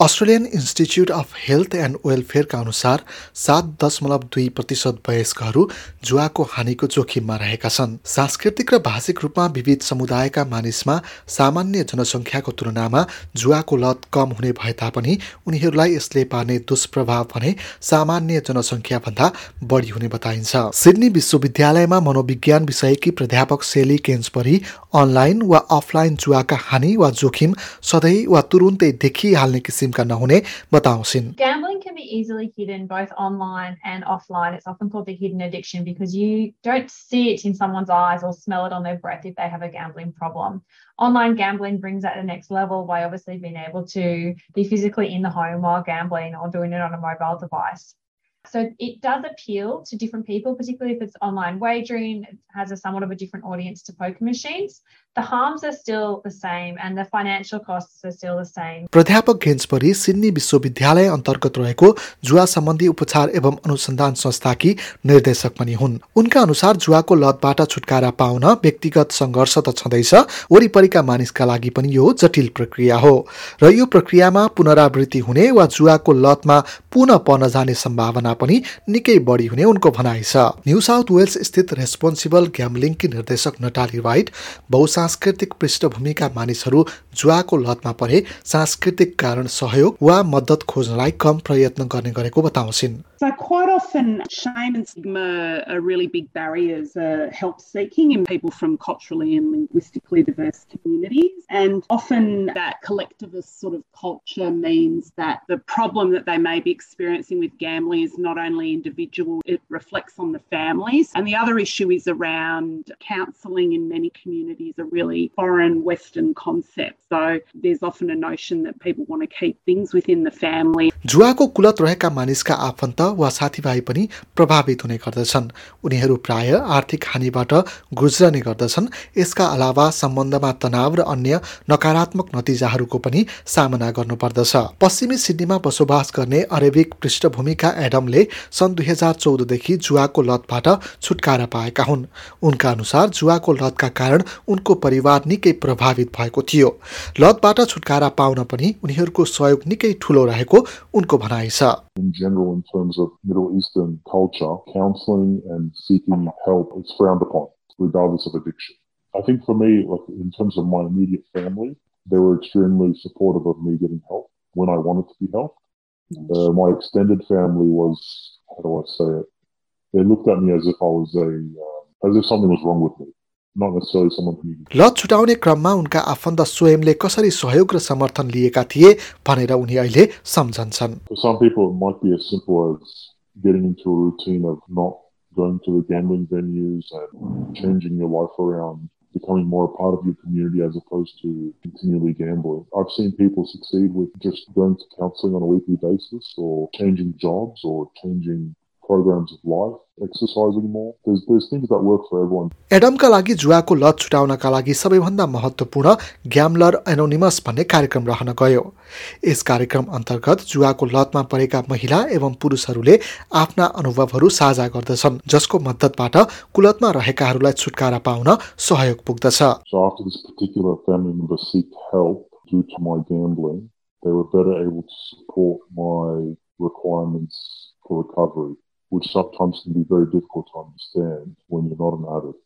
Australian Institute of Health and वेलफेयरका अनुसार सात दशमलव दुई प्रतिशत वयस्कहरू जुवाको हानिको जोखिममा रहेका छन्। सांस्कृतिक र भाषिक रूपमा विविध समुदायका मानिसमा सामान्य जनसङ्ख्याको तुलनामा जुवाको लत कम हुने भए तापनि उनीहरूलाई यसले पार्ने दुष्प्रभाव भने सामान्य जनसङ्ख्याभन्दा बढी हुने बताइन्छ। सिडनी विश्वविद्यालयमा मनोविज्ञान विषयकी प्राध्यापक सेली केन्सबरी अनलाइन वा अफलाइन जुवाका हानि वा जोखिम सधैँ वा तुरुन्तै देखिहाल्ने किसिम किसिमका नहुने बताउँछिन् Gambling can be easily hidden both online and offline. It's often called the hidden addiction because you don't see it in someone's eyes or smell it on their breath if they have a gambling problem. Online gambling brings that to the next level by obviously being able to be physically in the home while gambling or doing it on a mobile device. So it does appeal to different people, particularly if it's online wagering, it has a somewhat of a different audience to poker machines. The harms are still the same and the financial costs are still the same. प्राध्यापक घेन्सपरी Sydney विश्वविद्यालय अन्तर्गत रहेको जुवा सम्बन्धी उपचार एवं अनुसन्धान संस्थाकी निर्देशक पनि हुन् उनका अनुसार जुवाको लतबाट छुटकारा पाउन व्यक्तिगत सङ्घर्ष त छँदैछ वरिपरिका मानिसका लागि पनि यो जटिल प्रक्रिया हो र यो प्रक्रियामा पुनरावृत्ति हुने वा जुवाको लतमा पुनः पर्न जाने सम्भावना पनि निकै बढी हुने उनको भनाइ छ न्यू साउथ वेल्स स्थित रेस्पोन्सिबल ग्याम्लिङकी निर्देशक नटाली राइट बहुसांस्कृतिक पृष्ठभूमिका मानिसहरू जुवाको लतमा परे सांस्कृतिक कारण सहयोग वा मद्दत खोज्नलाई कम प्रयत्न गर्ने गरेको बताउँछिन् So, quite often, shame and stigma are really big barriers uh, help seeking in people from culturally and linguistically diverse communities. And often, that collectivist sort of culture means that the problem that they may be experiencing with gambling is not only individual, it reflects on the families. And the other issue is around counselling in many communities, a really foreign Western concept. So, there's often a notion that people want to keep things within the family. जुवाको कुलत रहेका मानिसका आफन्त वा साथीभाइ पनि प्रभावित हुने गर्दछन् उनीहरू प्राय आर्थिक हानिबाट गुज्रने गर्दछन् यसका अलावा सम्बन्धमा तनाव र अन्य नकारात्मक नतिजाहरूको पनि सामना गर्नुपर्दछ पश्चिमी सिडनीमा बसोबास गर्ने अरेबिक पृष्ठभूमिका एडमले सन् दुई हजार चौधदेखि जुवाको लतबाट छुटकारा पाएका हुन् उनका अनुसार जुवाको लतका कारण उनको परिवार निकै प्रभावित भएको थियो लतबाट छुटकारा पाउन पनि उनीहरूको सहयोग निकै ठुलो रहेको उनको भनाइ छ in general in terms of Middle Eastern culture, counseling and seeking help is frowned upon, regardless of addiction. I think for me, like in terms of my immediate family, they were extremely supportive of me getting help when I wanted to be helped. Uh, my extended family was, how do I say it? They looked at me as if I was a, uh, as if something was wrong with me. Not necessarily someone who लत छुटाउने क्रममा उनका आफन्त स्वयंले कसरी सहयोग र समर्थन लिएका थिए भनेर उनी अहिले सम्झन्छन् For some people, it might be as simple as getting into a routine of not going to the gambling venues and changing your life around, becoming more a part of your community as opposed to continually gambling. I've seen people succeed with just going to counseling on a weekly basis or changing jobs or changing programs of life, एडमका लागि जुवाको लत छुटाउनका लागि सबैभन्दा महत्त्वपूर्ण ग्याम्लर anonymous भन्ने कार्यक्रम रहन गयो। यस कार्यक्रम अन्तर्गत जुवाको लतमा परेका महिला एवं पुरुषहरूले आफ्ना अनुभवहरू साझा गर्दछन् जसको मद्दतबाट कुलतमा रहेकाहरूलाई छुटकारा पाउन सहयोग पुग्दछ। Which sometimes can be very difficult to understand when you're not an addict.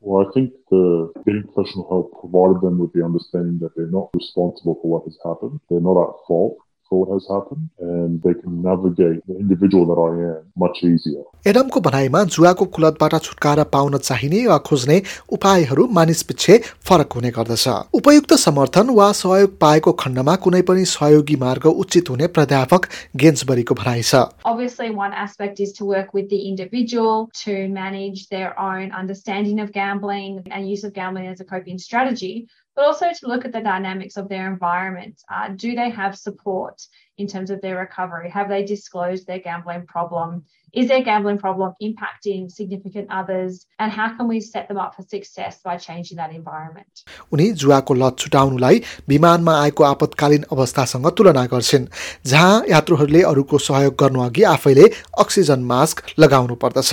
Well, I think the getting professional help provided them with the understanding that they're not responsible for what has happened. They're not at fault what has happened, and they can navigate the individual that I am much easier. एडमको भनाइमा जुवाको कुलतबाट छुटकारा पाउन चाहिने वा खोज्ने उपायहरू मानिस पछि फरक हुने गर्दछ उपयुक्त समर्थन वा सहयोग पाएको खण्डमा कुनै पनि सहयोगी मार्ग उचित हुने प्राध्यापक गेन्सबरीको भनाइ छ Obviously, one aspect is to work with the individual to manage their own understanding of gambling and use of gambling as a coping strategy, but also to look at the dynamics of their environment. Uh, do they have support in terms of their recovery? Have they disclosed their gambling problem? Is their gambling problem impacting significant others? And how can we set them up for success by changing that environment? उनी जुवाको लत छुटाउनुलाई विमानमा आएको आपतकालीन अवस्थासँग तुलना गर्छिन् जहाँ यात्रुहरूले अरूको सहयोग गर्नु अघि आफैले अक्सिजन मास्क लगाउनु पर्दछ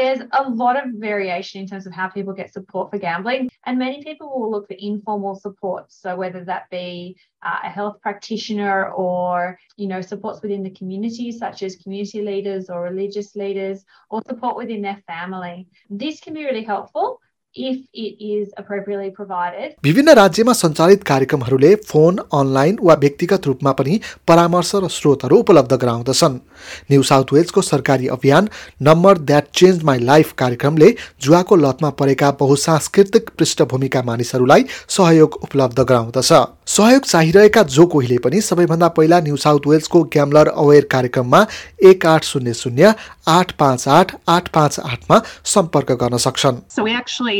There's a lot of variation in terms of how people get support for gambling, and many people will look for informal support. So whether that be uh, a health practitioner or you know supports within the community such as community leaders or religious leaders or support within their family. This can be really helpful if it is appropriately provided. विभिन्न राज्यमा सञ्चालित कार्यक्रमहरूले phone online वा व्यक्तिगत रूपमा पनि परामर्श र स्रोतहरू उपलब्ध गराउँदछन्। न्यू साउथ वेल्सको सरकारी अभियान number that change my life कार्यक्रमले जुवाको लतमा परेका बहुसांस्कृतिक पृष्ठभूमिका मानिसहरूलाई सहयोग उपलब्ध गराउँदछ। सहयोग चाहिरहेका जो कोहीले पनि सबैभन्दा पहिला न्यू साउथ वेल्सको ग्याम्लर अवेर कार्यक्रममा एक आठ शून्य शून्य आठ पाँच आठ आठ पाँच आठमा सम्पर्क गर्न सक्छन्। So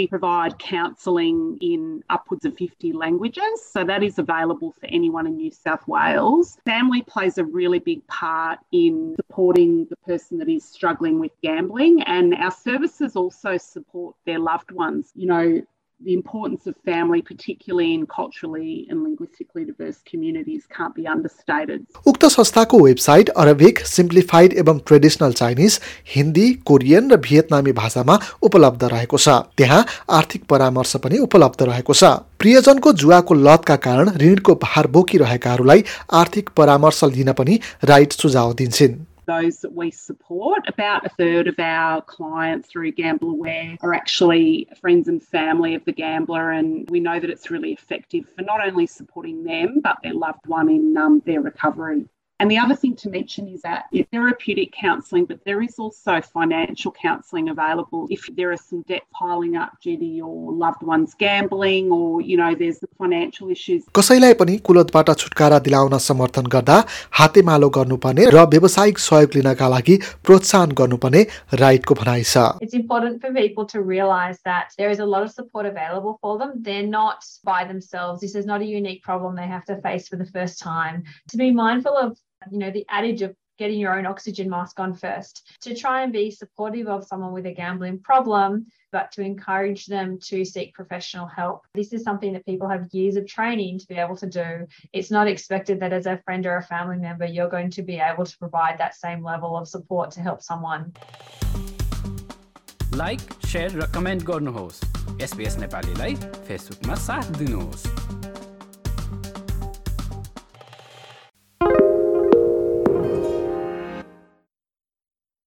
we provide counselling in upwards of 50 languages. So that is available for anyone in New South Wales. Family plays a really big part in supporting the person that is struggling with gambling and our services also support their loved ones. You know, the importance of family, particularly in culturally and linguistically diverse communities, can't be understated. उक्त संस्थाको website Arabic simplified एवं traditional Chinese Hindi Korean र भियतनामी भाषामा उपलब्ध रहेको छ। त्यहाँ आर्थिक परामर्श पनि उपलब्ध रहेको छ। प्रियजनको जुवाको लतका कारण ऋणको भार बोकिरहेकाहरूलाई आर्थिक परामर्श लिन पनि राइट सुझाव दिन्छन्। Those that we support. About a third of our clients through Gamble Aware are actually friends and family of the gambler, and we know that it's really effective for not only supporting them but their loved one in um, their recovery. And the other thing to mention is that it's therapeutic counselling, but there is also financial counselling available if there are some debt piling up due to your loved one's gambling or, you know, there's the financial issues. कसैलाई पनि कुलतबाट छुटकारा दिलाउन समर्थन गर्दा हातेमालो गर्नुपर्ने र व्यावसायिक सहयोग लिनका लागि प्रोत्साहन गर्नुपर्ने राइटको भनाइ छ It's important for people to realize that there is a lot of support available for them. They're not by themselves. This is not a unique problem they have to face for the first time. To be mindful of you know, the adage of getting your own oxygen mask on first, to try and be supportive of someone with a gambling problem, but to encourage them to seek professional help. This is something that people have years of training to be able to do. It's not expected that as a friend or a family member, you're going to be able to provide that same level of support to help someone. Like share र comment गर्नुहोस् SBS नेपालीलाई फेसबुकमा साथ दिनुहोस्